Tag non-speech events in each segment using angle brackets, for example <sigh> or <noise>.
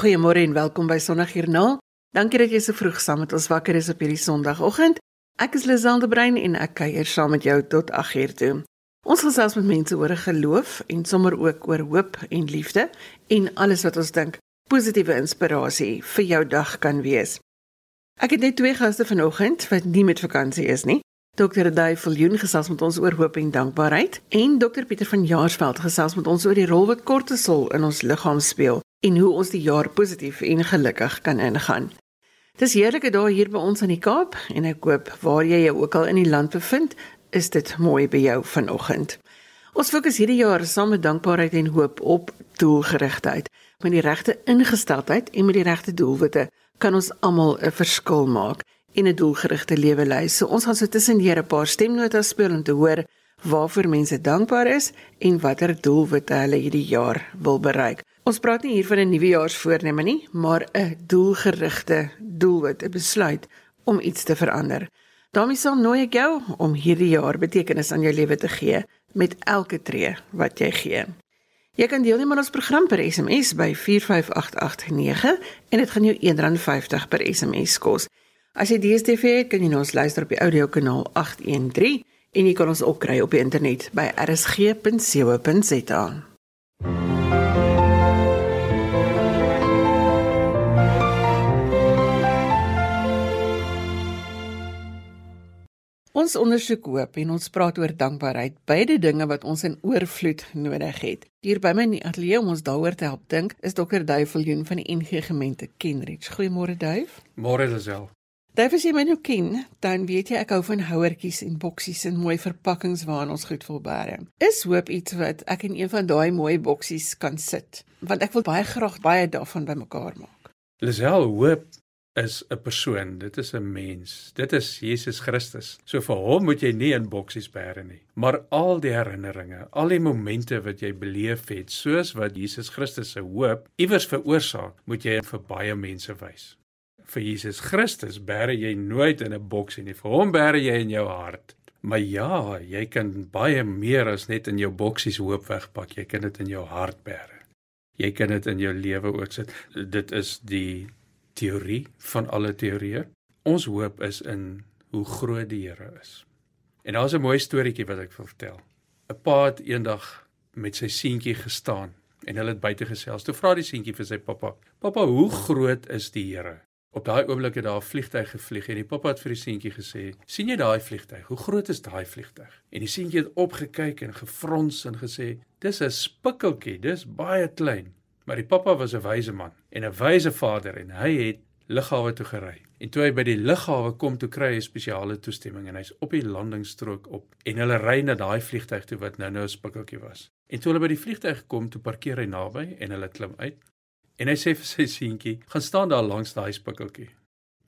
Goeiemôre en welkom by Sondagjoernaal. Dankie dat jy so vroeg saam met ons wakker is op hierdie Sondagoggend. Ek is Lizelde Brein en ek kuier saam met jou tot 8uur toe. Ons gesels met mense oor geloof en sommer ook oor hoop en liefde en alles wat ons dink positiewe inspirasie vir jou dag kan wees. Ek het net twee gaste vanoggend wat nie met vakansie is nie. Dr. Duifel Joen gesels met ons oor hoop en dankbaarheid en Dr. Pieter van Jaarsveld gesels met ons oor die rol wat kortisol in ons liggaam speel en hoe ons die jaar positief en gelukkig kan ingaan. Dis heerlike dae hier by ons in die Kaap en ek hoop waar jy jou ook al in die land bevind, is dit mooi by jou vanoggend. Ons fokus hierdie jaar saam met dankbaarheid en hoop op doelgerigtheid. Met die regte ingesteldheid en met die regte doelwitte kan ons almal 'n verskil maak en 'n doelgerigte lewe lei. So ons gaan so tussen hier 'n paar stemnotas speel om te hoor waarvoor mense dankbaar is en watter doelwitte hulle hierdie jaar wil bereik. Ons praat nie hier van 'n nuwejaarsvoorneme nie, maar 'n doelgerigte doelwit, 'n besluit om iets te verander. daarmee sal nooi ek jou om hierdie jaar betekenis aan jou lewe te gee met elke tree wat jy gee. Jy kan deelneem aan ons program per SMS by 45889 en dit gaan jou R1.50 per SMS kos. As jy DStv het, kan jy ons luister op die audiokanaal 813 en jy kan ons ook kry op die internet by rsg.co.za. Ons ondersoek hoop en ons praat oor dankbaarheid, beide dinge wat ons in oorvloed nodig het. Hier by my in die ateljee om ons daaroor te help dink, is Dr. Duifeljoen van die NG Gemeente Kenridge. Goeiemôre Duif. Môre Lisel. Duif as jy my nou ken, dan weet jy ek hou van houertjies en boksies en mooi verpakkings waarin ons goed wil bære. Is hoop iets wat ek in een van daai mooi boksies kan sit, want ek wil baie graag baie daarvan bymekaar maak. Lisel, hoop is 'n persoon, dit is 'n mens. Dit is Jesus Christus. So vir hom moet jy nie in boksies bære nie, maar al die herinneringe, al die momente wat jy beleef het, soos wat Jesus Christus se hoop iewers veroorsaak, moet jy vir baie mense wys. Vir Jesus Christus bære jy nooit in 'n boksie nie. Vir hom bære jy in jou hart. Maar ja, jy kan baie meer as net in jou boksies hoop wegpak. Jy kan dit in jou hart bære. Jy kan dit in jou lewe ook sit. Dit is die teorie van alle teorieë. Ons hoop is in hoe groot die Here is. En daar's 'n mooi storieetjie wat ek wil vertel. 'n Pa het eendag met sy seentjie gestaan en hulle het buite gesels. Toe vra die seentjie vir sy pappa: "Pappa, hoe groot is die Here?" Op daai oomblik het daar 'n vliegtyg gevlieg en die pappa het vir die seentjie gesê: "Sien jy daai vliegtyg? Hoe groot is daai vliegtyg?" En die seentjie het opgekyk en gefrons en gesê: "Dis 'n spikkeltjie, dis baie klein." Maar die pappa was 'n wyse man en 'n wyse vader en hy het lughawe toe gery. En toe hy by die lughawe kom, toe kry hy spesiale toestemming en hy's op die landingsstrook op en hulle ry na daai vliegtyg toe wat nou-nou 'n spikkeltjie was. En toe hulle by die vliegtyg kom, toe parkeer hy naby en hulle klim uit. En hy sê vir sy seentjie, "Gaan staan daar langs daai spikkeltjie."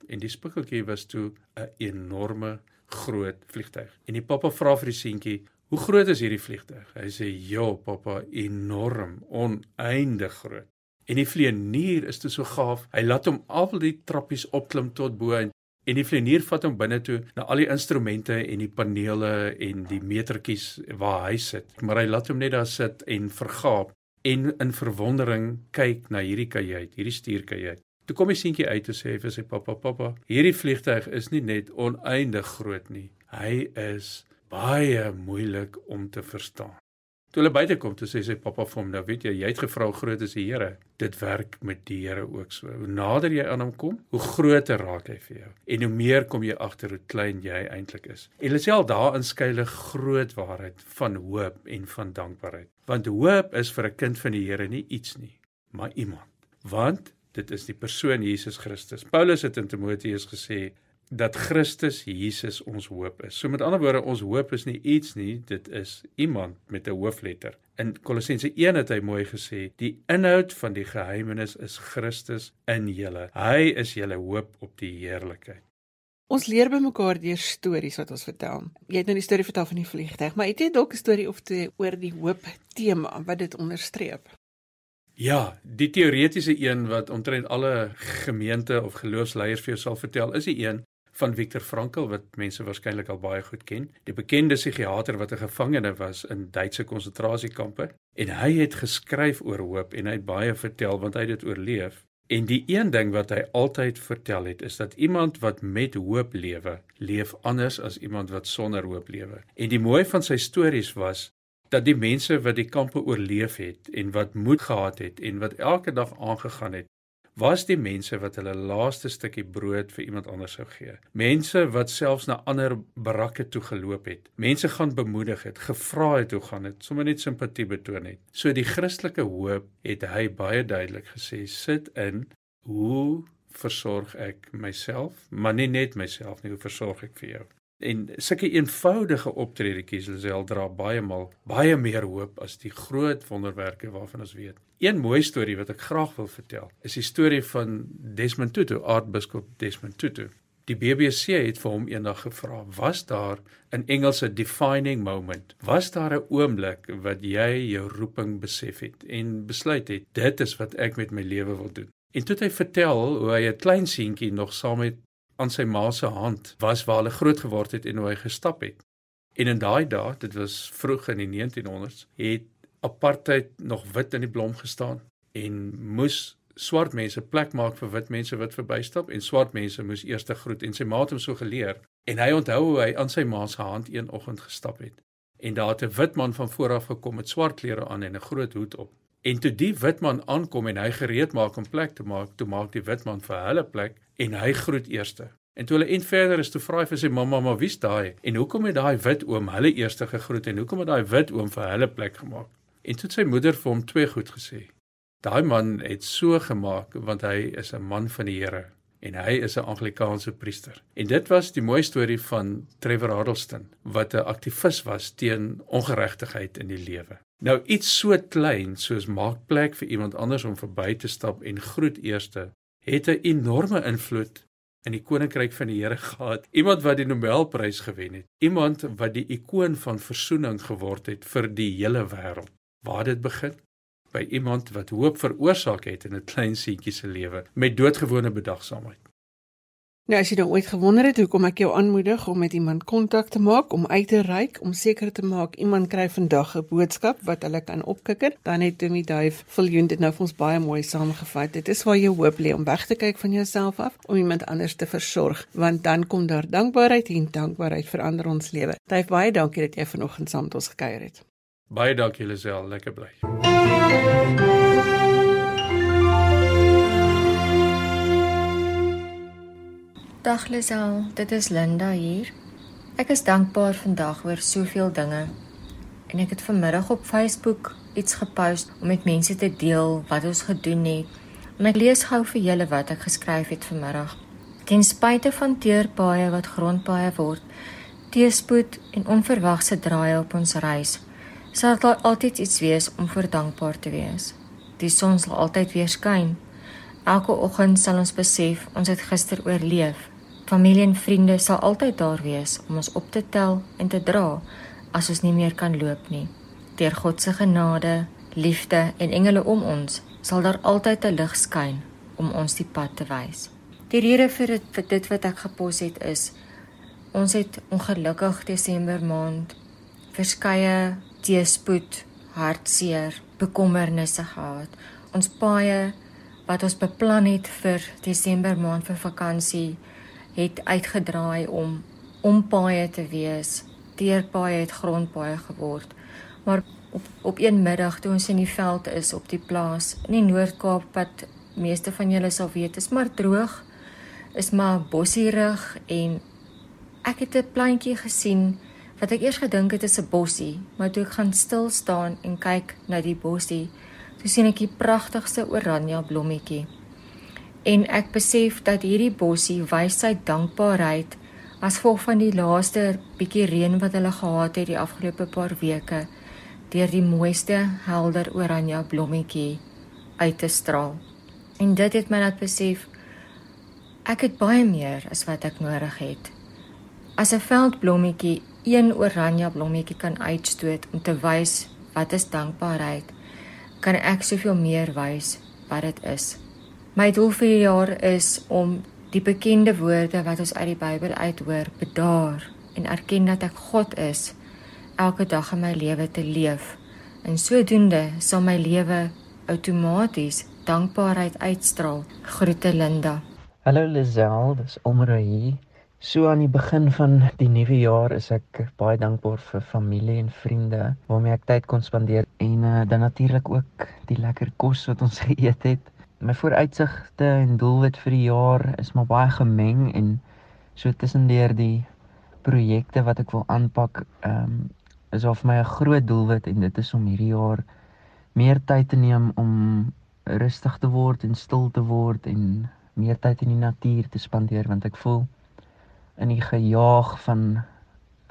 En die spikkeltjie was toe 'n enorme groot vliegtyg. En die pappa vra vir die seentjie, Hoe groot is hierdie vliegtuig? Hy sê, "Ja, pappa, enorm, oneindig groot." En die vlieënier is te so gaaf. Hy laat hom al die trappies opklim tot bo en en die vlieënier vat hom binne toe na al die instrumente en die panele en die metertjies waar hy sit. Maar hy laat hom net daar sit en vergaap en in verwondering kyk na hierdie kajuit, hierdie stuurkajuit. Toe kom die seentjie uit en sê vir sy pappa, "Pappa, hierdie vliegtuig is nie net oneindig groot nie. Hy is baie moeilik om te verstaan. Toe hulle buite kom, toe sê sy pappa vir hom, "Nou weet jy, jy het gevra groot is die Here. Dit werk met die Here ook so. Hoe nader jy aan hom kom, hoe groter raak hy vir jou. En hoe meer kom jy agter hoe klein jy eintlik is." En hulle sê al daarin skuil 'n groot waarheid van hoop en van dankbaarheid. Want hoop is vir 'n kind van die Here nie iets nie, maar iemand. Want dit is die persoon Jesus Christus. Paulus het in Timoteus gesê, dat Christus Jesus ons hoop is. So met ander woorde, ons hoop is nie iets nie, dit is iemand met 'n hoofletter. In Kolossense 1 het hy mooi gesê, die inhoud van die geheimenis is Christus in julle. Hy is julle hoop op die heerlikheid. Ons leer by mekaar deur stories wat ons vertel. Jy het nou die storie vertel van die vliegtyg, maar het jy dalk 'n storie of twee oor die hoop tema wat dit onderstreep? Ja, die teoretiese een wat omtrent alle gemeente of geloofsleiers vir jou sal vertel, is die een van Viktor Frankl wat mense waarskynlik al baie goed ken. Die bekende psigiater wat 'n gevangene was in Duitse konsentrasiekampe en hy het geskryf oor hoop en hy het baie vertel want hy het dit oorleef. En die een ding wat hy altyd vertel het is dat iemand wat met hoop lewe, leef anders as iemand wat sonder hoop lewe. En die mooi van sy stories was dat die mense wat die kampe oorleef het en wat moed gehad het en wat elke dag aangegaan het, was die mense wat hulle laaste stukkie brood vir iemand anders sou gee. Mense wat selfs na ander barakke toe geloop het. Mense gaan bemoedig het, gevra het hoe gaan dit, sommer net simpatie betoon het. So die Christelike hoop het hy baie duidelik gesê sit in hoe versorg ek myself, maar nie net myself nie, hoe versorg ek vir jou? En sulke eenvoudige optredetjies sal dra baie maal baie meer hoop as die groot wonderwerke waarvan ons weet. Een mooi storie wat ek graag wil vertel, is die storie van Desmond Tutu, aartsbiskop Desmond Tutu. Die BBC het vir hom eendag gevra, "Was daar 'n Engelse defining moment? Was daar 'n oomblik wat jy jou roeping besef het en besluit het dit is wat ek met my lewe wil doen?" En toe het hy vertel hoe hy 'n klein seentjie nog saam met aan sy ma se hand was waar hulle groot geword het en hoe hy gestap het. En in daai dae, dit was vroeg in die 1900s, het apartheid nog wit in die blom gestaan en moes swart mense plek maak vir wit mense wat verbystap en swart mense moes eers te groet. En sy ma het hom so geleer en hy onthou hoe hy aan sy ma se hand een oggend gestap het. En daar het 'n wit man van voor af gekom met swart klere aan en 'n groot hoed op. En toe die wit man aankom en hy gereed maak om plek te maak toe maak die wit man vir hulle plek en hy groet eerste. En toe hulle en verder is toe vra hy vir sy mamma, "Maar wie's daai? En hoekom het daai wit oom hulle eerste gegroet en hoekom het daai wit oom vir hulle plek gemaak?" En toe het sy moeder vir hom twee goed gesê. Daai man het so gemaak want hy is 'n man van die Here en hy is 'n Anglikaanse priester. En dit was die mooi storie van Trevor Huddleston wat 'n aktivis was teen ongeregtigheid in die lewe. Nou iets so klein soos maak plek vir iemand anders om verby te stap en groet eerste het 'n enorme invloed in die koninkryk van die Here gehad. Iemand wat die Nobelprys gewen het. Iemand wat die ikoon van versoening geword het vir die hele wêreld. Waar dit begin? By iemand wat hoop veroorsaak het in 'n klein seentjie se lewe met doodgewone bedagsaamheid. Nou as jy dan ooit gewonder het hoekom ek jou aanmoedig om met iemand kontak te maak om uit te reik om seker te maak iemand kry vandag 'n boodskap wat hulle kan opkikker, dan het Tommy Duif viljoen dit nou vir ons baie mooi saamgevat. Dit is waar jy hoop lê om weg te kyk van jouself af om iemand anders te versorg, want dan kom daar dankbaarheid en dankbaarheid verander ons lewe. Duif baie dankie dat jy vanoggend saam met ons gekuier het. Baie dankie Lisel, lekker bly. Dag Lisel, dit is Linda hier. Ek is dankbaar vandag oor soveel dinge. En ek het vanmiddag op Facebook iets gepost om met mense te deel wat ons gedoen het. En ek lees gou vir julle wat ek geskryf het vanmiddag. Ten spyte van teerpaaie wat grondpaaie word, teespoed en onverwagse draaie op ons reis, sal daar altyd iets wees om vir dankbaar te wees. Die son sal altyd weer skyn. Elke oggend sal ons besef ons het gister oorleef Familie en vriende sal altyd daar wees om ons op te tel en te dra as ons nie meer kan loop nie. Deur God se genade, liefde en engele om ons, sal daar altyd 'n lig skyn om ons die pad te wys. Die rede vir dit, vir dit wat ek gepos het is ons het ongelukkig Desember maand verskeie teëspoed, hartseer, bekommernisse gehad. Ons paaie wat ons beplan het vir Desember maand vir vakansie het uitgedraai om ompaaie te wees. Teerpaaie het grondpaaie geword. Maar op op een middag toe ons in die veld is op die plaas in die Noord-Kaap wat meeste van julle sal weet is maar droog is maar bossierig en ek het 'n plantjie gesien wat ek eers gedink het is 'n bossie maar toe ek gaan stil staan en kyk na die bossie toe sien ek die pragtigste oranje blommetjie en ek besef dat hierdie bossie wys sy dankbaarheid as gevolg van die laaste bietjie reën wat hulle gehad het die afgelope paar weke deur die mooiste helder oranje blommetjie uit te straal. En dit het my laat besef ek het baie meer as wat ek nodig het. As 'n veldblommetjie een oranje blommetjie kan uitstoot om te wys wat is dankbaarheid, kan ek soveel meer wys wat dit is. My doel vir die jaar is om die bekende woorde wat ons uit die Bybel uithoor, bedaar en erken dat ek God is elke dag in my lewe te leef. En sodoende sal my lewe outomaties dankbaarheid uitstraal. Groete Linda. Hallo Lisel, dis Omra hier. So aan die begin van die nuwe jaar is ek baie dankbaar vir familie en vriende waarmee ek tyd kon spandeer en uh, dan natuurlik ook die lekker kos wat ons <laughs> geëet het. My vooruitsigte en doelwit vir die jaar is maar baie gemeng en so tussendeur die projekte wat ek wil aanpak, ehm um, is of my 'n groot doelwit en dit is om hierdie jaar meer tyd te neem om rustig te word en stil te word en meer tyd in die natuur te spandeer want ek voel in die gejaag van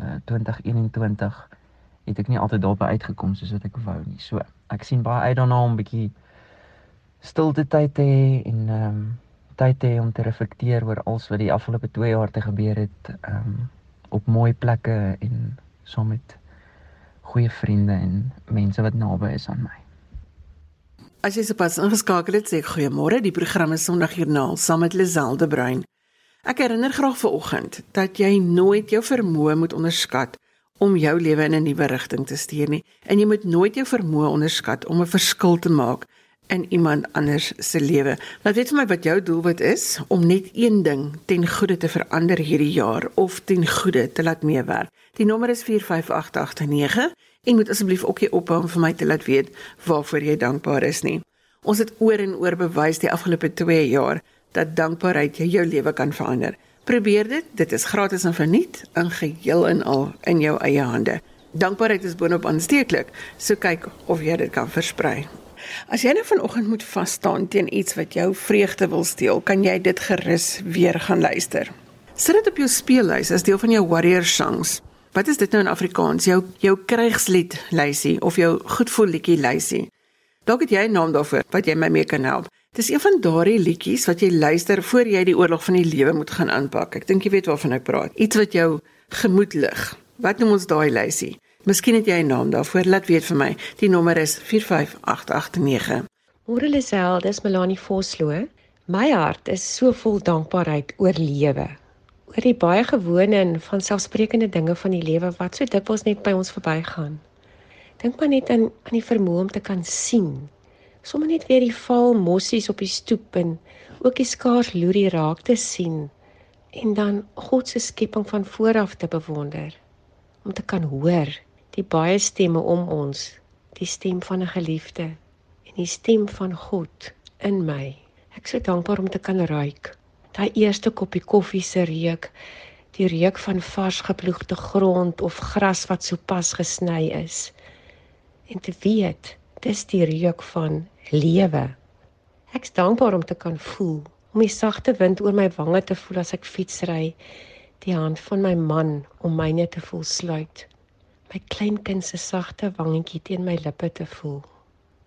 uh, 2021 het ek nie altyd daarby uitgekom soos wat ek wou nie. So, ek sien baie uit daarna om 'n bietjie stilte tyd te hê en ehm um, tyd te hê om te reflekteer oor alles wat die afgelope 2 jaar te gebeur het ehm um, op mooi plekke en saam met goeie vriende en mense wat naby is aan my. As jy sopas ingeskakel het, sê ek goeiemôre. Die program is Sondagjoernaal saam met Liselde Bruin. Ek herinner graag vanoggend dat jy nooit jou vermoë moet onderskat om jou lewe in 'n nuwe rigting te stuur nie en jy moet nooit jou vermoë onderskat om 'n verskil te maak in iemand anders se lewe. Laat weet vir my wat jou doelwit is om net een ding ten goeie te verander hierdie jaar of ten goeie te laat meewerk. Die nommer is 45889 en moet asseblief ook hier ophou om vir my te laat weet waarvoor jy dankbaar is nie. Ons het oor en oor bewys die afgelope 2 jaar dat dankbaarheid jou lewe kan verander. Probeer dit, dit is gratis en verniet, in geheel en al in jou eie hande. Dankbaarheid is boonop aansteeklik, so kyk of jy dit kan versprei. As jy nou vanoggend moet vas staan teen iets wat jou vreugde wil steel, kan jy dit gerus weer gaan luister. Sit dit op jou speellys as deel van jou warrior songs. Wat is dit nou in Afrikaans? Jou jou krygslied lysie of jou goedvoel liedjie lysie. Dalk het jy 'n naam daarvoor wat jy my mee kan help. Dis een van daardie liedjies wat jy luister voor jy die oorlog van die lewe moet gaan aanpak. Ek dink jy weet waarvan ek praat. Iets wat jou gemoed lig. Wat noem ons daai lysie? Miskien het jy 'n naam daarvoor. Laat weet vir my. Die nommer is 45889. Môre Lisel, dis Melanie Vosloo. My hart is so vol dankbaarheid oor lewe. Oor die baie gewone en van selfsprekende dinge van die lewe wat so dikwels net by ons verbygaan. Dink maar net aan aan die vermoë om te kan sien sommer net weer die val mossies op die stoep en ook die skaars loerie raak te sien en dan God se skepping van vooraf te bewonder om te kan hoor die baie stemme om ons die stem van 'n geliefde en die stem van God in my. Ek so dankbaar om te kan ruik. Daai eerste koppie koffie se reuk die reuk van vars geploegde grond of gras wat sopas gesny is. En te weet dis die reuk van lewe. Ek's dankbaar om te kan voel, om die sagte wind oor my wange te voel as ek fietsry, die hand van my man om myne te voel sluit, my kleinkind se sagte wangetjie teen my lippe te voel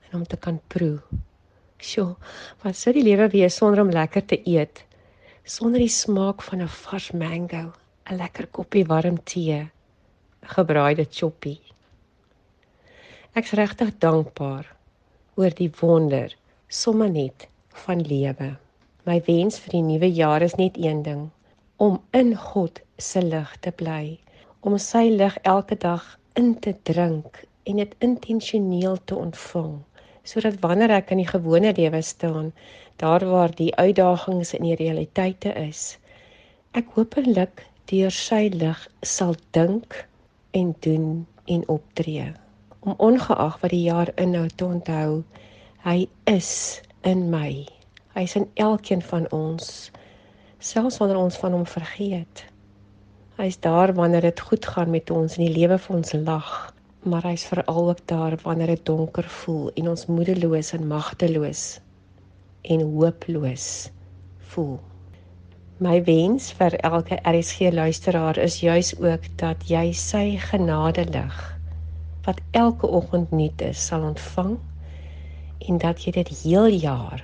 en om te kan proe. Sjoe, wat sou die lewe wees sonder om lekker te eet, sonder die smaak van 'n vars mango, 'n lekker koppie warm tee, 'n gebraaide choppie. Ek's regtig dankbaar oor die wonder sommer net van lewe. My wens vir die nuwe jaar is net een ding: om in God se lig te bly, om sy lig elke dag in te drink en dit intentioneel te ontvang, sodat wanneer ek in die gewone lewe staan, daar waar die uitdagings en die realiteite is, ek hopelik deur sy lig sal dink en doen en optree om ongeag wat die jaar inhou te onthou hy is in my. Hy's in elkeen van ons selfs wanneer ons van hom vergeet hy's daar wanneer dit goed gaan met ons en die lewe vir ons lag maar hy's veral ook daar wanneer dit donker voel en ons moedeloos en magteloos en hooploos voel. My wens vir elke RSG luisteraar is juis ook dat jy sy genade lig wat elke oggend nuut is, sal ontvang en dat jy dit heel jaar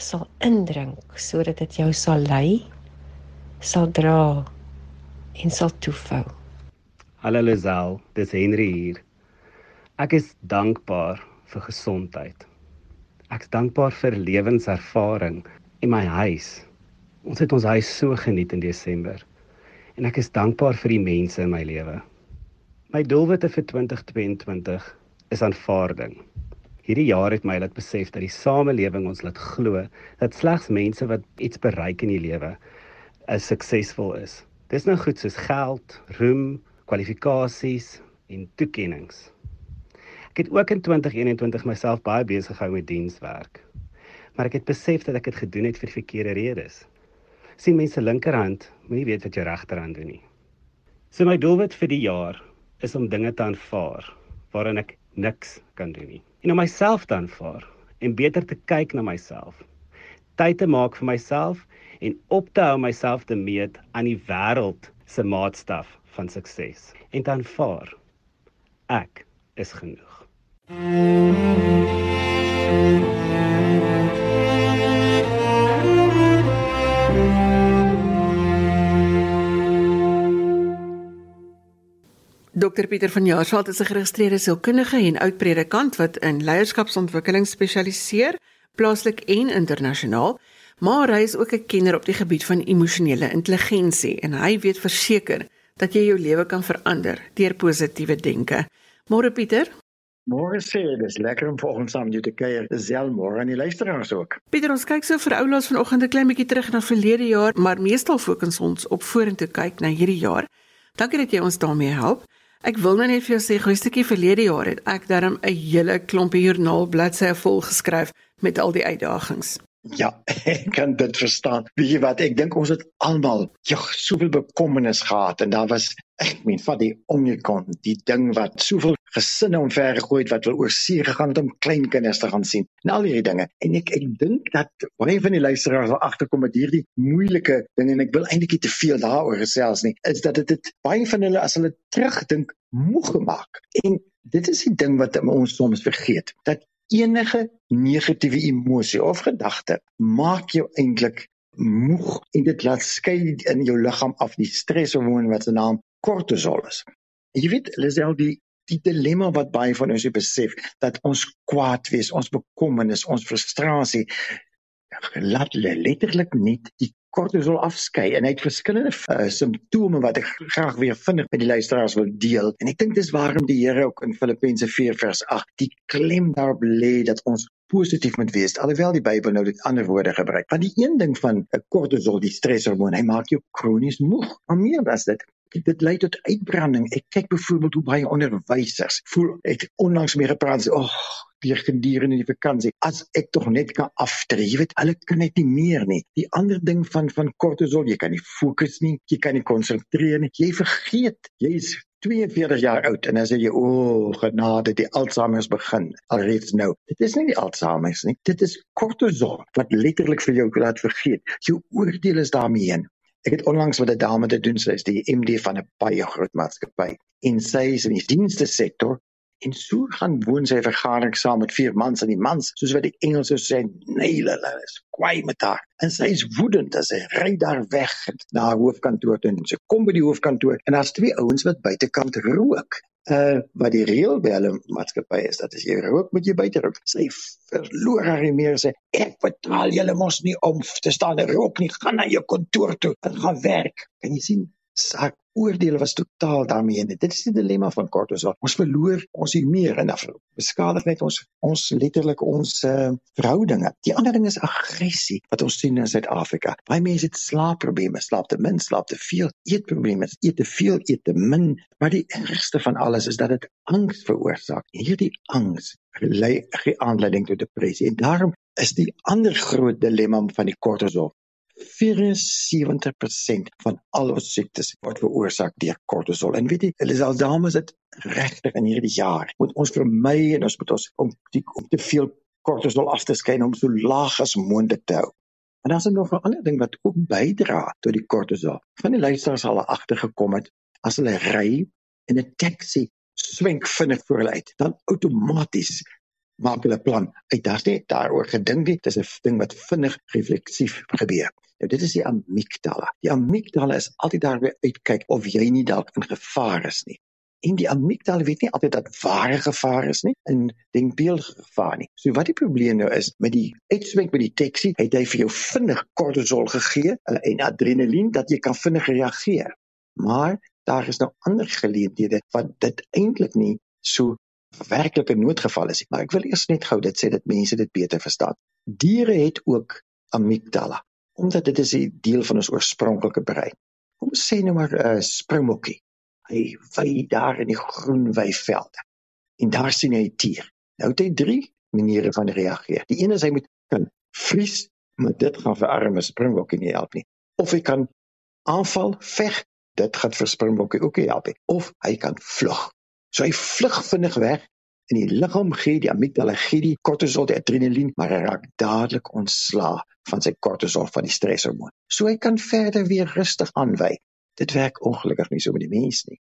sal indrink sodat dit jou sal lei, sal dra en sal toefou. Hallo Lisel, dis Henry hier. Ek is dankbaar vir gesondheid. Ek's dankbaar vir lewenservaring in my huis. Ons het ons huis so geniet in Desember. En ek is dankbaar vir die mense in my lewe. My doelwitte vir 2022 is aanvaarding. Hierdie jaar het my laat besef dat die samelewing ons laat glo dat slegs mense wat iets bereik in die lewe is suksesvol is. Dis nou goed soos geld, roem, kwalifikasies en toekenninge. Ek het ook in 2021 myself baie besig gehou met dienswerk. Maar ek het besef dat ek dit gedoen het vir verkeerde redes. Sien mense linkerhand, moenie weet wat jou regterhand doen nie. So my doelwit vir die jaar is om dinge te aanvaar waarin ek niks kan doen nie. En om myself te aanvaar en beter te kyk na myself. Tyd te maak vir myself en op te hou myself te meet aan die wêreld se maatstaf van sukses en te aanvaar ek is genoeg. Dr Pieter van Jaarsveld is 'n geregistreerde sielkundige en oud-predikant wat in leierskapsontwikkeling spesialiseer, plaaslik en internasionaal. Maar hy is ook 'n kenner op die gebied van emosionele intelligensie en hy weet verseker dat jy jou lewe kan verander deur positiewe denke. Môre Pieter, Môre sê dis lekker om volgens saam jou te kuier. Dis selmôre aan die luisteraars ook. Pieter, ons kyk so vir oulaas vanoggend 'n klein bietjie terug na verlede jaar, maar meestal fokus ons op vorentoe kyk na hierdie jaar. Dankie dat jy ons daarmee help. Ek wil nou net vir jou sê, goeiestukkie verlede jaar het ek darm 'n hele klompie joernaal bladsye vol geskryf met al die uitdagings. Ja, <laughs> ek kan dit verstaan. Weet jy wat, ek dink ons het almal jog soveel bekommernis gehad en daar was ek meen van die Omicron, die ding wat soveel gesinne omver gegooi het wat wil oor see gegaan het om klein kinders te gaan sien. En al hierdie dinge. En ek ek dink dat baie van die luisteraars sal agterkom met hierdie moeilike ding en ek wil eintlik nie te veel daaroor gesels nie. Is dat dit dit baie van hulle as hulle terugdink moeg gemaak. En dit is die ding wat ons soms vergeet. Dat enige negatiewe emosie of gedagte maak jou eintlik moeg en dit laat skei in jou liggaam af die streshormoon wat se naam kortisol is. Jy weet, Lisel, die die dilemma wat baie van ons besef dat ons kwaad wees, ons bekommernis, ons frustrasie laat letterlik net die kortisol afskei en hy het verskillende uh, simptome wat ek graag weer vinnig met die luisteraars wil deel. En ek dink dis waarom die Here ook in Filippense 4 vers 8 die klem daarop lê dat ons positief moet wees alhoewel die Bybel nou dit ander woorde gebruik. Want die een ding van 'n kortisol, die streshormoon, hy maak jou kronies moeg. Maar meer as dit, dit lei tot uitbranding. Ek kyk byvoorbeeld hoe baie onderwysers voel ek onlangs meer gepraat, ag, oh, die gedurende die vakansie as ek tog net kan aftree. Jy weet, hulle kan net nie meer nie. Die ander ding van van kortisol, jy kan nie fokus nie, jy kan nie konsentreer nie. Jy vergeet, jy is 42 jaar oud en as jy o oh, genade die Alzheimer begin alreeds nou. Dit is nie die Alzheimer nie. Dit is kortisol wat letterlik vir jou laat vergeet. Jou oordeel is daarmee heen. Ek het onlangs met 'n dame te doen, sy is die MD van 'n baie groot maatskappy en sy is in die dienste sektor en so gaan woon sy vergadering saam met vier mans en die mans soos wat die Engelse sê nee hulle is kwaai met haar. En sy is woedend as sy ry daar weg na haar hoofkantoor toe en sy kom by die hoofkantoor en daar's twee ouens wat buitekant rook uh wat die reël by hulle maatskappy is dat as jy rook moet jy buite rook sy verloor haar meer sê ek betaal julle mos nie om te staan en rook nie. Gaan na jou kantoor toe en gaan werk. Kan jy sien sak oordeele was totaal daarmee in. Dit is die dilemma van kortisol. Ons verloor ons hier meer en dan beskadig net ons ons letterlik ons uh, verhoudinge. Die ander ding is aggressie wat ons sien in Suid-Afrika. Baie mense het slaapprobleme, slaap te min, slaap te veel, eetprobleme, eet te veel, eet te min. Maar die ergste van alles is dat dit angs veroorsaak. Hierdie angs lei aanleiding tot depressie. En daarom is die ander groot dilemma van die kortisol 74% van al ons siektes word veroorsaak deur kortisol. En weet jy, hulle is al dames dit regtig in hierdie jaar. Moet ons vermy en ons moet ons om die om te veel kortisol af te skyn om so laag as moontlik te hou. En dan is daar nog 'n ander ding wat ook bydra tot die kortisol. Van die luisteraars al agtergekom het as hulle ry in 'n taxi swenk vinnig voor hulle uit, dan outomaties maak hulle plan. Uit daar's net daaroor gedink nie. Dis 'n ding wat vinnig refleksief gebeur. Nou dit is die amygdala. Die amygdala is altyd daar weer uitkyk of jy nie dalk in gevaar is nie. En die amygdala weet nie altyd dat ware gevaar is nie en denkbeeldige gevaar nie. So wat die probleem nou is met die uitswenk by die taxi, het hy vir jou vinnig kortisol gegee en adrenalien dat jy kan vinnig reageer. Maar daar is nou ander geleenthede wat dit eintlik nie so werklike noodgeval is. Maar ek wil eers net gou dit sê dat mense dit beter verstaan. Diere het ook amygdala omdat dit is 'n deel van ons oorspronklike brein. Kom sê nou maar 'n uh, springbokkie. Hy vy daar in die groen weivelde. En daar sien hy 'n tier. Nou het hy drie maniere van reageer. Die een is hy moet kan vries, maar dit gaan vir arme springbokkie nie help nie. Of hy kan aanval, veg, dit gaan vir springbokkie ook nie help nie. Of hy kan vlug. So hy vlug vinnig weg en die liggaam gee die amygdala gee die kortisol, die adrenalien, maar hy raak dadelik ontslae van sy kortisol van die streshormoon. So hy kan verder weer rustig aanwy. Dit werk ongelukkig nie so met die mens nie.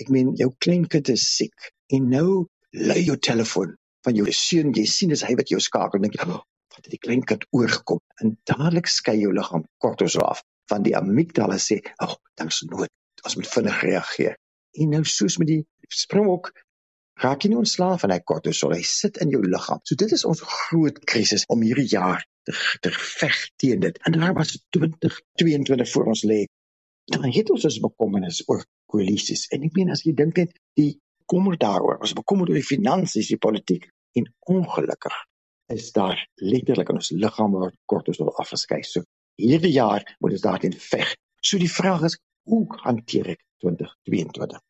Ek meen jou kleinkind is siek en nou lui jou telefoon van jou seun, jy sien dis hy wat jou skakel, dink jy, oh, wat het die kleinkind oorgekom? En dadelik skei jou liggaam kortisol af van die amygdala sê, "Ag, oh, dan's nood. Ons moet vinnig reageer." En nou soos met die springbok raak jy nie ontslaaf van hy kortisol, hy sit in jou liggaam. So dit is ons groot krisis om hierdie jaar te, te veg teen dit. En daar was 2022 voor ons lê. Dan het ons ons bekommernis oor koalisies. En ek meen as jy dink net die kommer daaroor, ons bekommer oor die finansies, die politiek en ongelukkig is daar letterlik in ons liggaam waar kortisol afgeskei. So hierdie jaar moet ons daarteen veg. So die vraag is, hoe hanteer ek 2022?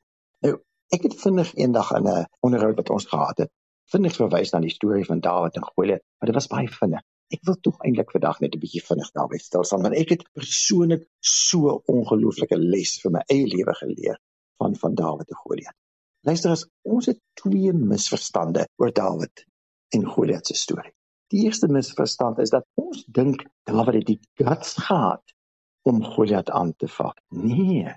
Nou, ek het vinnig eendag in 'n onderhoud wat ons gehad het, vinnig verwys na die storie van Dawid en Goliat, maar dit was baie vinnig. Ek wil tog eintlik vandag net 'n bietjie vinnig daarby stil staan want ek het persoonlik so ongelooflike les vir my eie lewe geleer van van Dawid en Goliat. Luister as ons het twee misverstande oor Dawid en Goliat se storie. Die eerste misverstand is dat ons dink Dawid het die guts gehad om Goliat aan te val. Nee.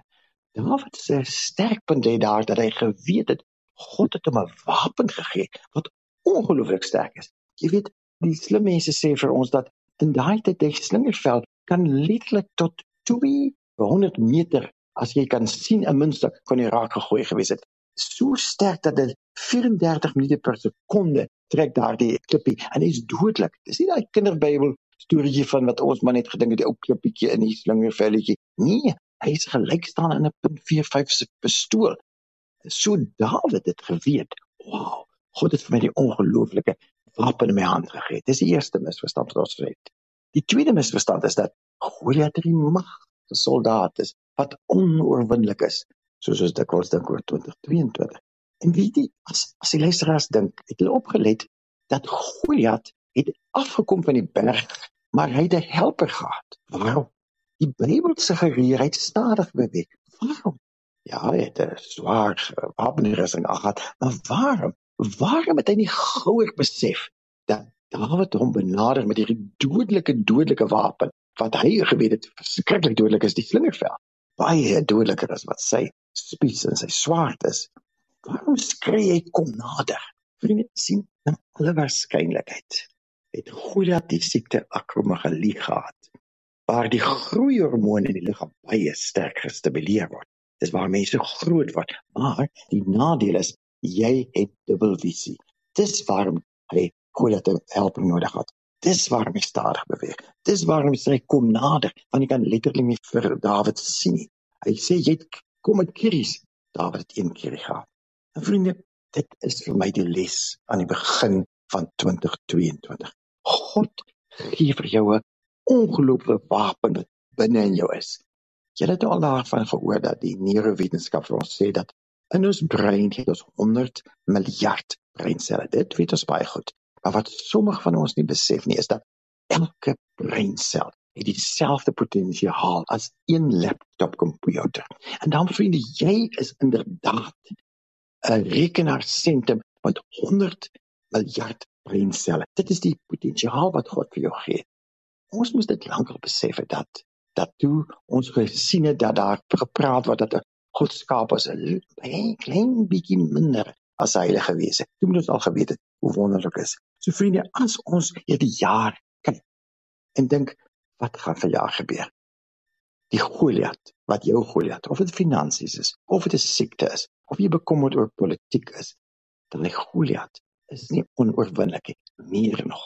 Dawid se sterkpunt lê daar dat hy geweet het God het hom 'n wapen gegee wat ongelooflik sterk is. Jy weet, die slim mense sê vir ons dat in daai tyd die slingervel kan letterlik tot 200 meter as jy kan sien 'n muntstuk kon hy raak gegooi gewees het. So sterk dat dit 34 minute per sekonde trek daardie klippie en hy's dodelik dis nie daai kinderbybel storieetjie van wat ons maar net gedink het die ou klippietjie in die slingervelletjie. Nee hy's gelyk staan in 'n .45 se pistool so Dawid het geweet wow God het vir my die ongelooflike wapen in my hand gegee. Dis die eerste misverstand wat ons het. Die tweede misverstand is dat Goliat die magte soldaat is wat onoorwinnelik is, soos ons kos dink oor 2022. En weet jy, as as die luisteraars dink, het hulle opgelet dat Goliat het afgekom van die berg, maar hy het 'n helper gehad. Waarom? Die Bybel suggereer hy het stadig beweeg. Waarom? Ja, het 'n swaar wapenrusting gehad, maar waarom? Waarom het hy nie gouer besef dat Dawid hom benader met hierdie dodelike dodelike wapen wat hy geweet het verskriklik dodelik is die slingervel. Baie dodeliker as wat sy spies en sy swaard is. Waarom skree hy kom nader? Vriende sien na alle waarskynlikheid het Goliat die siekte akromegalie gehad waar die groeihormoon in die liggaam baie sterk gestimuleer word. Dis waar mense groot word, maar die nadeel is jy het dubbelvisie. Dis waarom hy Goliat help nodig het. Dis waarom hy stadig beweeg. Dis waarom hy sê kom nader, want hy kan letterlik nie vir Dawid sien nie. Hy sê jy kom met kieries. Dawid het een keer gehad. En vriende, dit is vir my die les aan die begin van 2022. God gee vir jou 'n ongelooflike wapen binne in jou is. Jy het al daarvan gehoor dat die neurowetenskap vir ons sê dat In ons brein het ons 100 miljard breinselle. Dit weet ons baie goed. Maar wat sommige van ons nie besef nie, is dat elke breinsel het dieselfde potensiaal as een laptop komputer. En dan vriende, jy is inderdaad 'n rekenaarsentrum met 100 miljard breinselle. Dit is die potensiaal wat God vir jou gee. Ons moet dit lankal besef dat dat toe ons gesien het dat daar gepraat word dat God skaap as 'n klein, klein bietjie minder as heilige wese. Jy moet ons al geweet het hoe wonderlik is. So vriende, as ons hierdie jaar kyk en dink wat gaan vir jaar gebeur? Die Goliat, wat jou Goliat, of dit finansies is, of dit 'n siekte is, of jy bekommerd oor politiek is, dan die Goliat is nie onoorwinnelik nie, meer nog.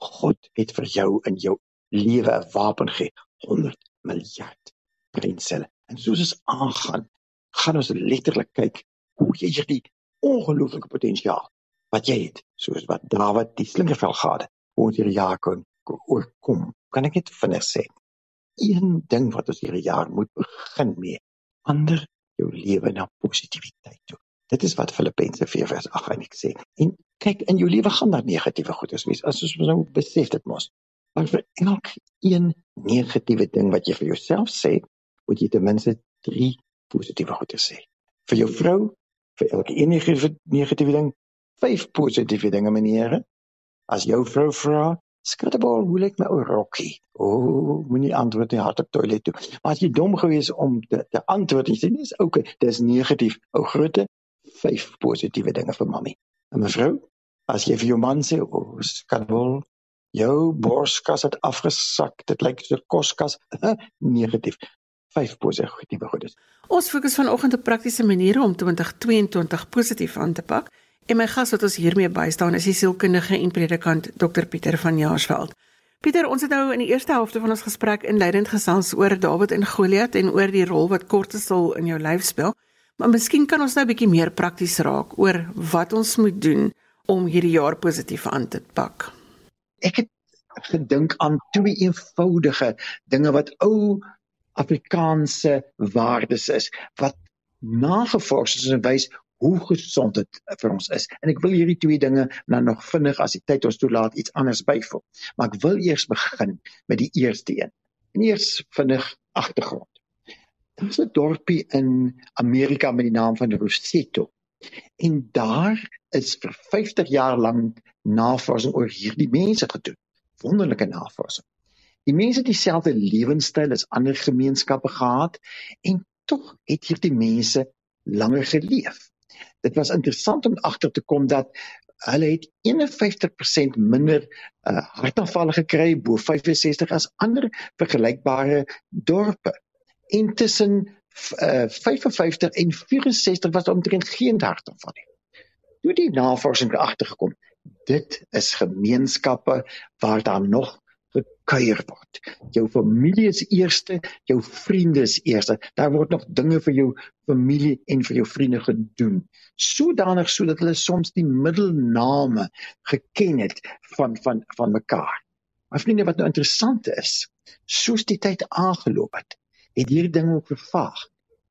God het vir jou in jou lewe 'n wapen gegee, 100 miljard breinselle. En soos ons aangaan gaan ons letterlik kyk hoe jy hierdie ongelooflike potensiaal wat jy het, soos wat Dawid die slingervel gehad het, hoe jy jaar kon oorkom. Kan ek net vinnig sê? Een ding wat ons hierdie jaar moet begin mee, ander jou lewe na positiwiteit toe. Dit is wat Filippense 4 vers 8 eintlik sê. En kyk, in jou lewe gaan daar negatiewe goedes wees. As ons nou besef dit mos. Maar vir elke een negatiewe ding wat jy vir jouself sê, moet jy ten minste 3 positiewe goedes sê. Vir jou vrou, vir elke enige negatiewe ding, 5 positiewe dinge meneer. As jou vrou vra, Skatebal, hoe lyk my ou rokkie? O, oh, moenie antwoord nie, hardop toilet toe. Maar as jy dom gewees om te, te antwoord en sê nee, is okay, dis negatief. Ou grootte vyf positiewe dinge vir mami. En mevrou, as jy vir jou man sê, o, oh, skatebal, jou borskas het afgesak, dit lyk soos 'n koskas, negatief. Vyf positiewe goedes. Ons fokus vanoggend op praktiese maniere om 2022 positief aan te pak. En my gas wat ons hiermee bystaan is die sielkundige en predikant Dr Pieter van Jaarsveld. Pieter, ons het nou in die eerste helfte van ons gesprek inleidend gesels oor Dawid en Goliat en oor die rol wat kortisol in jou lyf speel. Maar miskien kan ons nou 'n bietjie meer prakties raak oor wat ons moet doen om hierdie jaar positief aan te pak. Ek het gedink aan twee eenvoudige dinge wat ou Afrikaanse waardes is wat nagevors is en wys hoe gesond dit vir ons is. En ek wil hierdie twee dinge nou nog vinnig as die tyd ons toelaat iets anders byvoeg. Maar ek wil eers begin met die eerste een. En eers vinnig agtergrond. Daar's 'n dorpie in Amerika met die naam van Rossetto. En daar is vir 50 jaar lank navorsing oor hierdie mense gedoen. Wonderlike navorsing. Die mense het dieselfde lewenstyl as ander gemeenskappe gehad en tog het hierdie mense langer geleef dit was interessant om agter te kom dat hulle het 51% minder uh, hartaanvalle gekry bo 65 as ander vergelykbare dorpe. Intussen uh, 55 en 64 was omtrent geen hartaanval nie. Toe die navorsing agtergekom, dit is gemeenskappe waar daar nog gekuier word. Jou familie is eerste, jou vriende is eerste. Daar word nog dinge vir jou familie en vir jou vriende gedoen. Sodanig sodat hulle soms die middelname geken het van van van mekaar. Maar vriende, wat nou interessant is, soos die tyd aangeloop het, het hierdie dinge ook vervaag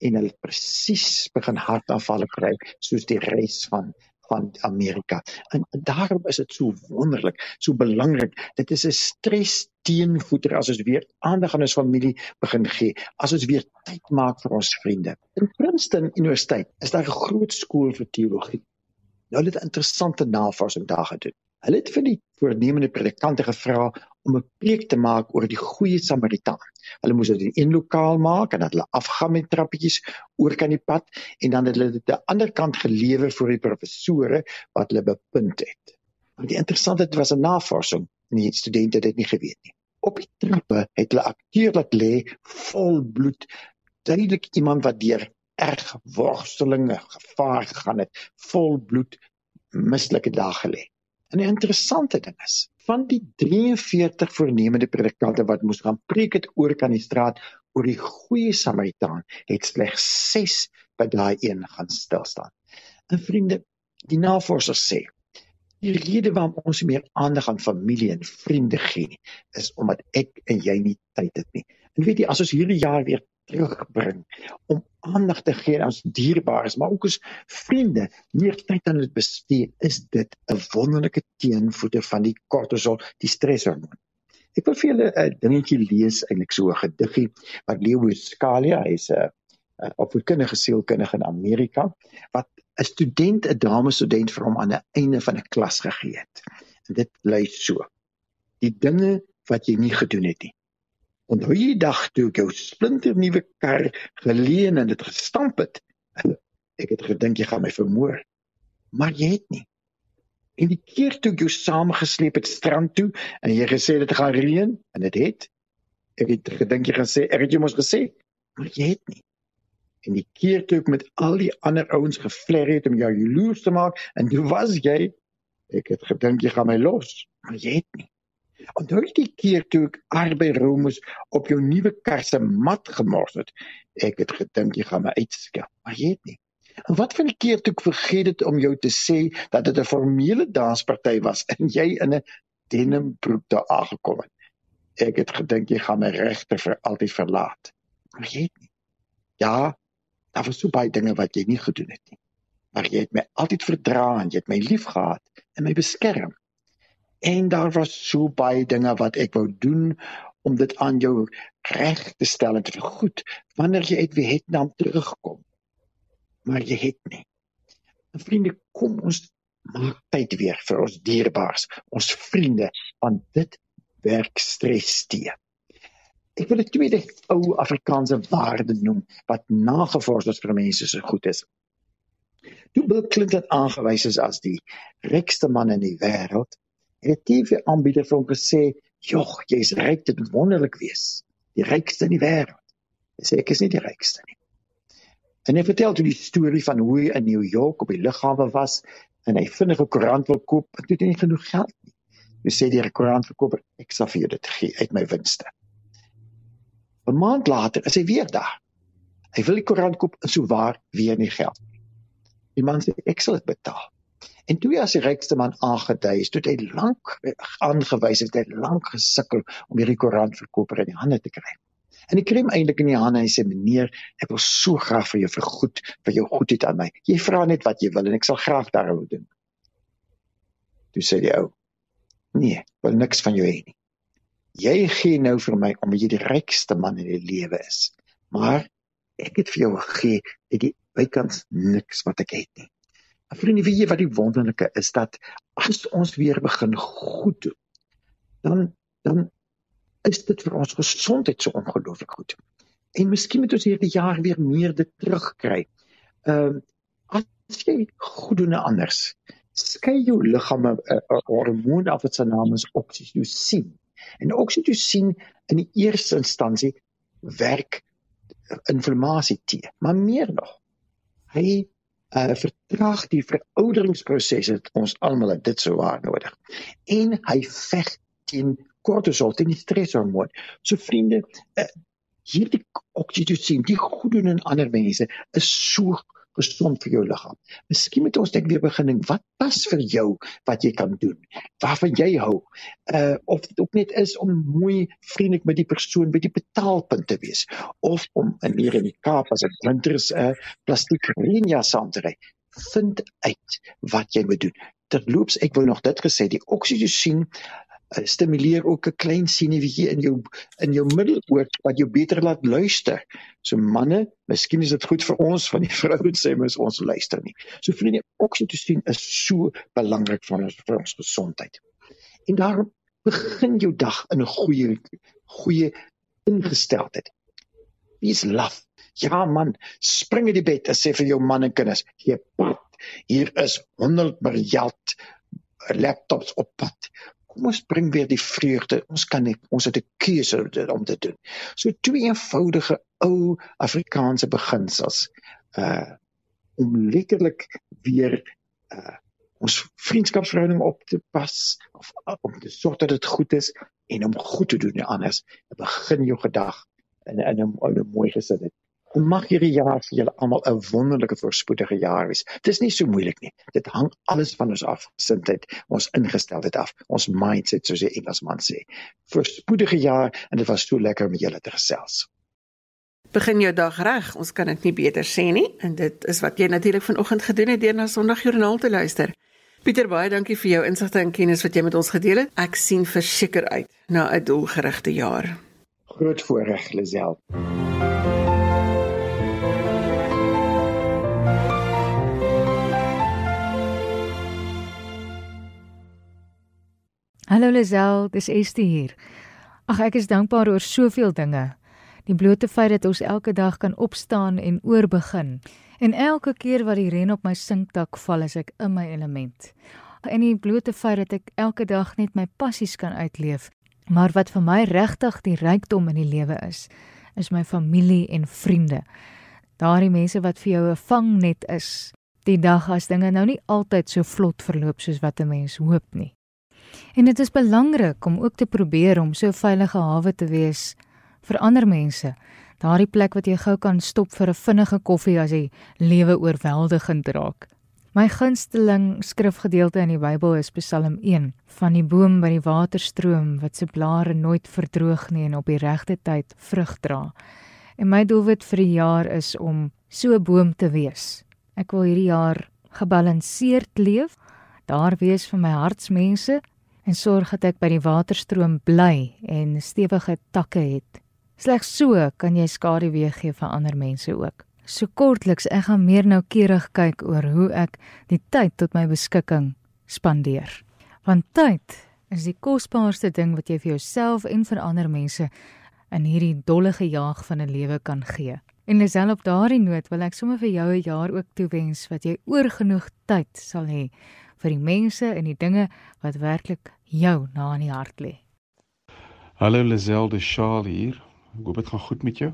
en hulle presies begin hartaanvalle kry soos die res van van Amerika. En daarom is dit so wonderlik, so belangrik. Dit is 'n stres teenvoeter as ons weer aandag aan ons familie begin gee, as ons weer tyd maak vir ons vriende. In Princeton Universiteit is daar 'n groot skool vir teologie. Nou het 'n interessante navorsing daar gedoen. Hulle het vir die voornemende predikante gevra om 'n preek te maak oor die goeie Samaritaan. Hulle moes dit in een lokaal maak en dat hulle afgaan met trappietjies oor kan die pad en dan het hulle dit aan die ander kant gelewer vir die professore wat hulle bepunt het. Maar die interessante dit was 'n navorsing en die studente het dit nie geweet nie. Op die trappe het hulle akteur laat lê vol bloed, duidelik iemand wat deur erg worstelinge gevaar gegaan het, vol bloed, mislike dae gelê. En die interessante ding is, van die 43 voornemende predikante wat moes gaan preek het oor kan die straat oor die goeie Samaritaan, het slegs 6 by daai een gaan stil staan. En vriende, die navorsers sê, die rede waarom ons meer aandag aan familie en vriende gee, is omdat ek en jy nie tyd het nie. En weet jy, as ons hierdie jaar weer terugbring om aandag te gee aan ons dierbares, maar ook ons vriende, meer tyd aan dit bestee, is dit 'n wonderlike teenvoeter van die kortisol, die streshormoon. Ek wil vir julle 'n dingetjie lees, eintlik so 'n gediggie wat Leo Scalia, hy's 'n opvoedkundige sielkundige in Amerika, wat 'n student, 'n dame student vir hom aan 'n einde van 'n klas gegee het. En dit lui so: Die dinge wat jy nie gedoen het nie. Onthou jy die dag toe ek jou splinter nuwe kar geleen en dit gestamp het? Ek het gedink jy gaan my vermoor. Maar jy het nie. En die keer toe ek jou saamgesleep het strand toe en jy gesê dit gaan reën en dit het, ek het gedink jy gaan sê ek het jou mos gesê, maar jy het nie. En die keer toe ek met al die ander ouens gefler het om jou jaloers te maak en jy was jy, ek het gedink jy gaan my los, maar jy het nie. Onthou jy die keer toe ek arbei romus op jou nuwe kar se mat gemors het? Ek het gedink jy gaan my uitskel, maar jy het nie. En wat van die keer toe ek vergeet het om jou te sê dat dit 'n formele dansparty was en jy in 'n denimbroek daar aangekom het. Ek het gedink jy gaan my regter vir altyd verlaat. Maar jy het nie. Ja, daar was so baie dinge wat jy nie gedoen het nie. Maar jy het my altyd verdra en jy het my liefgehad en my beskerm. En daar was so baie dinge wat ek wou doen om dit aan jou reg te stel en te vergoed wanneer jy uit Vietnam terugkom maar jy het nie. En vriende, kom ons maak tyd weer vir ons dierbaars, ons vriende, want dit werk stres te. Ek wil 'n tweede ou Afrikaanse waarde noem wat nagevors is vir mense so goed is. Toe Bill Clinton aangewys is as die rykste man in die wêreld, 'n TV-aanbieder vir hom gesê, "Jogg, jy's ryk, dit moet wonderlik wees. Die rykste in die wêreld." Hy sê ek is nie die rykste nie. En hy vertel toe die storie van hoe hy in New York op die lughawe was en hy vinnig 'n koerant wil koop, en toe het hy nie genoeg geld nie. Hy sê die koerantverkoper, ek sal vir jou dit gee uit my winste. 'n Maand later is hy weer daar. Hy wil die koerant koop en sou waar weer nie geld nie. Die man sê ek sal dit betaal. En toe hy as die rykste man aangedui is, toe hy lank aangewys het, hy lank gesukkel om hierdie koerantverkoper in die hande te kry. En ek kry hom eintlik in die hande en hy sê meneer, ek wil so graag vir jou vergoed vir jou goedheid aan my. Jy vra net wat jy wil en ek sal graag daaroor doen. Toe sê die ou: "Nee, wil niks van jou hê nie. Jy gee nou vir my omdat jy die rykste man in die lewe is. Maar ek het vir jou gegee uit die bykans niks wat ek het nie." En vriende, weet jy wat die wonderlike is dat as ons weer begin goed doen, dan dan is dit vir ons gesondheid so ongelooflik goed. En miskien moet ons hierdie jaar weer meer dit terugkry. Ehm uh, as jy goed doen anders, skei jou liggaam 'n uh, uh, hormoon af wat se naam is oksitosien. En oksitosien in die eerste instansie werk inflammasie te, maar meer nog. Hy uh vertraag die verouderingsproses wat ons almal dit so waar nodig. En hy veg teen kortisol, teen die streshormoon. So vriende, uh, hierdie oksitosien, die goed doen in ander mense, is so gesond vir jou liggaam. Miskien moet ons net weer begin dink wat pas vir jou wat jy kan doen. Waarvan jy hou. Uh of dit ook net is om mooi vriendelik met die persoon by die betaalpunt te wees of om in hier in die Kaap as 'n winters 'n uh, plastiek reënjas aan te ry. Vind uit wat jy moet doen. Terloops, ek wou nog dit gesê, die oksitosien uh, stimuleer ook 'n klein senuweetjie in jou in jou middeloor wat jou beter laat luister. So manne, miskien is dit goed vir ons van die <laughs> vrouens sê mens ons luister nie. So vriende, oksitosien is so belangrik vir ons vir ons gesondheid. En daarom begin jou dag in 'n goeie goeie ingesteldheid. Wees laf. Ja man, spring uit die bed en sê vir jou man en kinders, jy pad. Hier is 100 miljard laptops op pad kom ons bring weer die vreugde. Ons kan nie ons het 'n keuse om te doen. So twee eenvoudige ou Afrikaanse beginsels uh om letterlik weer uh ons vriendskapsverhouding op te pas of uh, om te sorg dat dit goed is en om goed te doen nie anders. Begin jou gedag in in 'n mooi gesin. En mag hierdie jaar vir julle almal 'n wonderlike voorspoedige jaar wees. Dit is nie so moeilik nie. Dit hang alles van ons af, gesindheid, ons ingesteldheid af, ons mindset soos die Engelsman sê. Voorspoedige jaar en dit was so lekker om julle te gesels. Begin jou dag reg. Ons kan dit nie beter sê nie en dit is wat jy natuurlik vanoggend gedoen het deur na Sondagjoernaal te luister. Pieter, baie dankie vir jou insigte en kennis wat jy met ons gedeel het. Ek sien verseker uit na 'n doelgerigte jaar. Groot voorreg, Lisel. Hallo Lisel, dis Estie hier. Ag ek is dankbaar oor soveel dinge. Die blote feit dat ons elke dag kan opstaan en oorbegin. En elke keer wat die reën op my sinkdak val, is ek in my element. En die blote feit dat ek elke dag net my passies kan uitleef. Maar wat vir my regtig die rykdom in die lewe is, is my familie en vriende. Daardie mense wat vir jou 'n vangnet is. Die dag as dinge nou nie altyd so vlot verloop soos wat 'n mens hoop nie. En dit is belangrik om ook te probeer om so veilige hawe te wees vir ander mense Daardie plek wat jy gou kan stop vir 'n vinnige koffie as die lewe oorweldigend raak. My gunsteling skrifgedeelte in die Bybel is Psalm 1 van die boom by die waterstroom wat se blare nooit verdroog nie en op die regte tyd vrug dra. En my doelwit vir die jaar is om so 'n boom te wees. Ek wil hierdie jaar gebalanseerd leef, daar wees vir my hartsmense en sorg dat ek by die waterstroom bly en stewige takke het. Slegs so kan jy skaduwee gee vir ander mense ook. So kortliks, ek gaan meer noukeurig kyk oor hoe ek die tyd tot my beskikking spandeer. Want tyd is die kosbaarste ding wat jy vir jouself en vir ander mense in hierdie dolle gejaag van 'n lewe kan gee. En Lisel op daardie noot wil ek sommer vir jou 'n jaar ook toewens wat jy oorgenoeg tyd sal hê vir die mense en die dinge wat werklik jou na in die hart lê. Hallo Lisel de Charles hier. Ek hoop dit gaan goed met jou.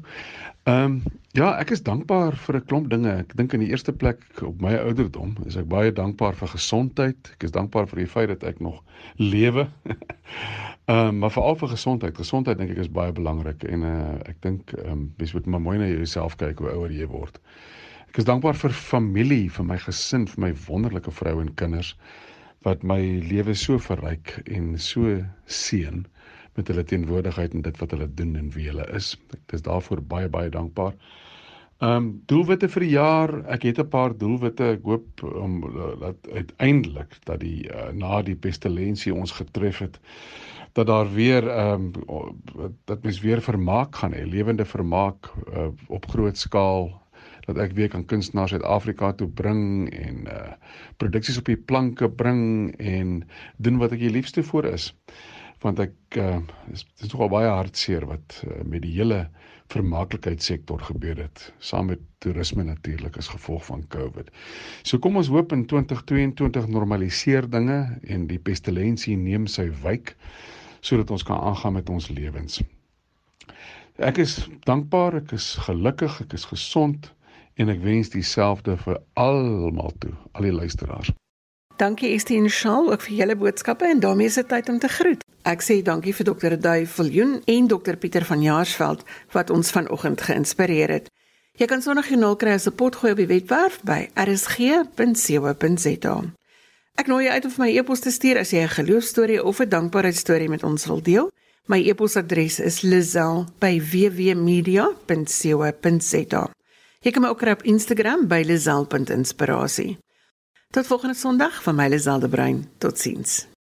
Ehm um, ja, ek is dankbaar vir 'n klomp dinge. Ek dink in die eerste plek op my ouderdom is ek baie dankbaar vir gesondheid. Ek is dankbaar vir die feit dat ek nog lewe. <laughs> Ehm um, maar veral vir gesondheid. Gesondheid dink ek is baie belangrik en uh, ek dink ehm um, mens moet maar mooi na jouself kyk hoe ouer jy word. Ek is dankbaar vir familie, vir my gesin, vir my wonderlike vrou en kinders wat my lewe so verryk en so seën met hulle teenwoordigheid en dit wat hulle doen en wie hulle is. Ek is daarvoor baie baie dankbaar. Ehm um, doelwitte vir die jaar, ek het 'n paar doelwitte. Ek hoop om um, dat uiteindelik dat die uh, na die pestilensie ons getref het dat daar weer ehm um, dat mens weer vermaak gaan hê, lewende vermaak uh, op groot skaal dat ek weer kan kunstenaars Suid-Afrika toe bring en uh produksies op die planke bring en doen wat ek die liefste voor is want ek uh, is dit is nogal baie hartseer wat uh, met die hele vermaaklikheidssektor gebeur het saam met toerisme natuurlik as gevolg van Covid. So kom ons hoop in 2022 normaliseer dinge en die pestilensie neem sy wyk sodat ons kan aangaan met ons lewens. Ek is dankbaar, ek is gelukkig, ek is gesond en ek wens dieselfde vir almal toe, al die luisteraars. Dankie Estine Shaw ook vir julle boodskappe en daarmee is dit tyd om te groet. Ek sê dankie vir dokter Duy Viljoen en dokter Pieter van Jaarsveld wat ons vanoggend geïnspireer het. Jy kan sonder genoeg kry as 'n potgooi op die webwerf by rsg.co.za. Ek nooi jou uit om vir my e-pos te stuur as jy 'n geloostorie of 'n dankbaarheidstorie met ons wil deel. My e-posadres is lizel@wwmedia.co.za. Jy kan my ook kry op Instagram by lizel.inspirasie. Tot volgende Sondag van my Lizel de Bruin. Totsiens.